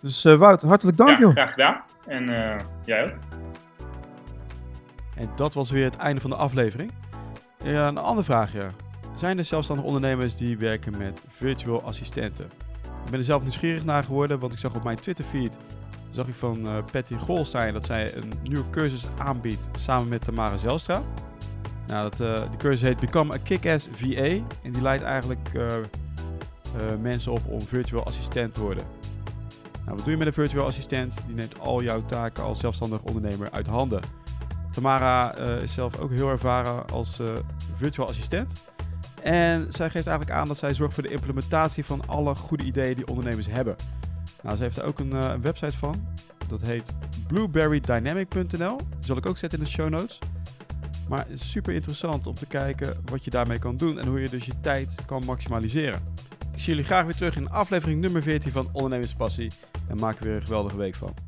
Dus Wout, hartelijk dank ja, joh. graag gedaan. En jij ook. En dat was weer het einde van de aflevering. Ja, een andere vraagje. Zijn er zelfstandige ondernemers die werken met virtual assistenten? Ik ben er zelf nieuwsgierig naar geworden, want ik zag op mijn Twitter-feed zag ik van uh, Patty Golstein dat zij een nieuwe cursus aanbiedt samen met Tamara Zelstra. Nou, dat, uh, die cursus heet Become a Kick-Ass VA en die leidt eigenlijk uh, mensen op om virtual assistent te worden. Nou, wat doe je met een virtual assistent? Die neemt al jouw taken als zelfstandig ondernemer uit handen. Tamara is zelf ook heel ervaren als virtual assistent. En zij geeft eigenlijk aan dat zij zorgt voor de implementatie van alle goede ideeën die ondernemers hebben. Nou, ze heeft er ook een, een website van. Dat heet blueberrydynamic.nl. Die zal ik ook zetten in de show notes. Maar het is super interessant om te kijken wat je daarmee kan doen en hoe je dus je tijd kan maximaliseren. Ik zie jullie graag weer terug in aflevering nummer 14 van Ondernemerspassie en maak er weer een geweldige week van.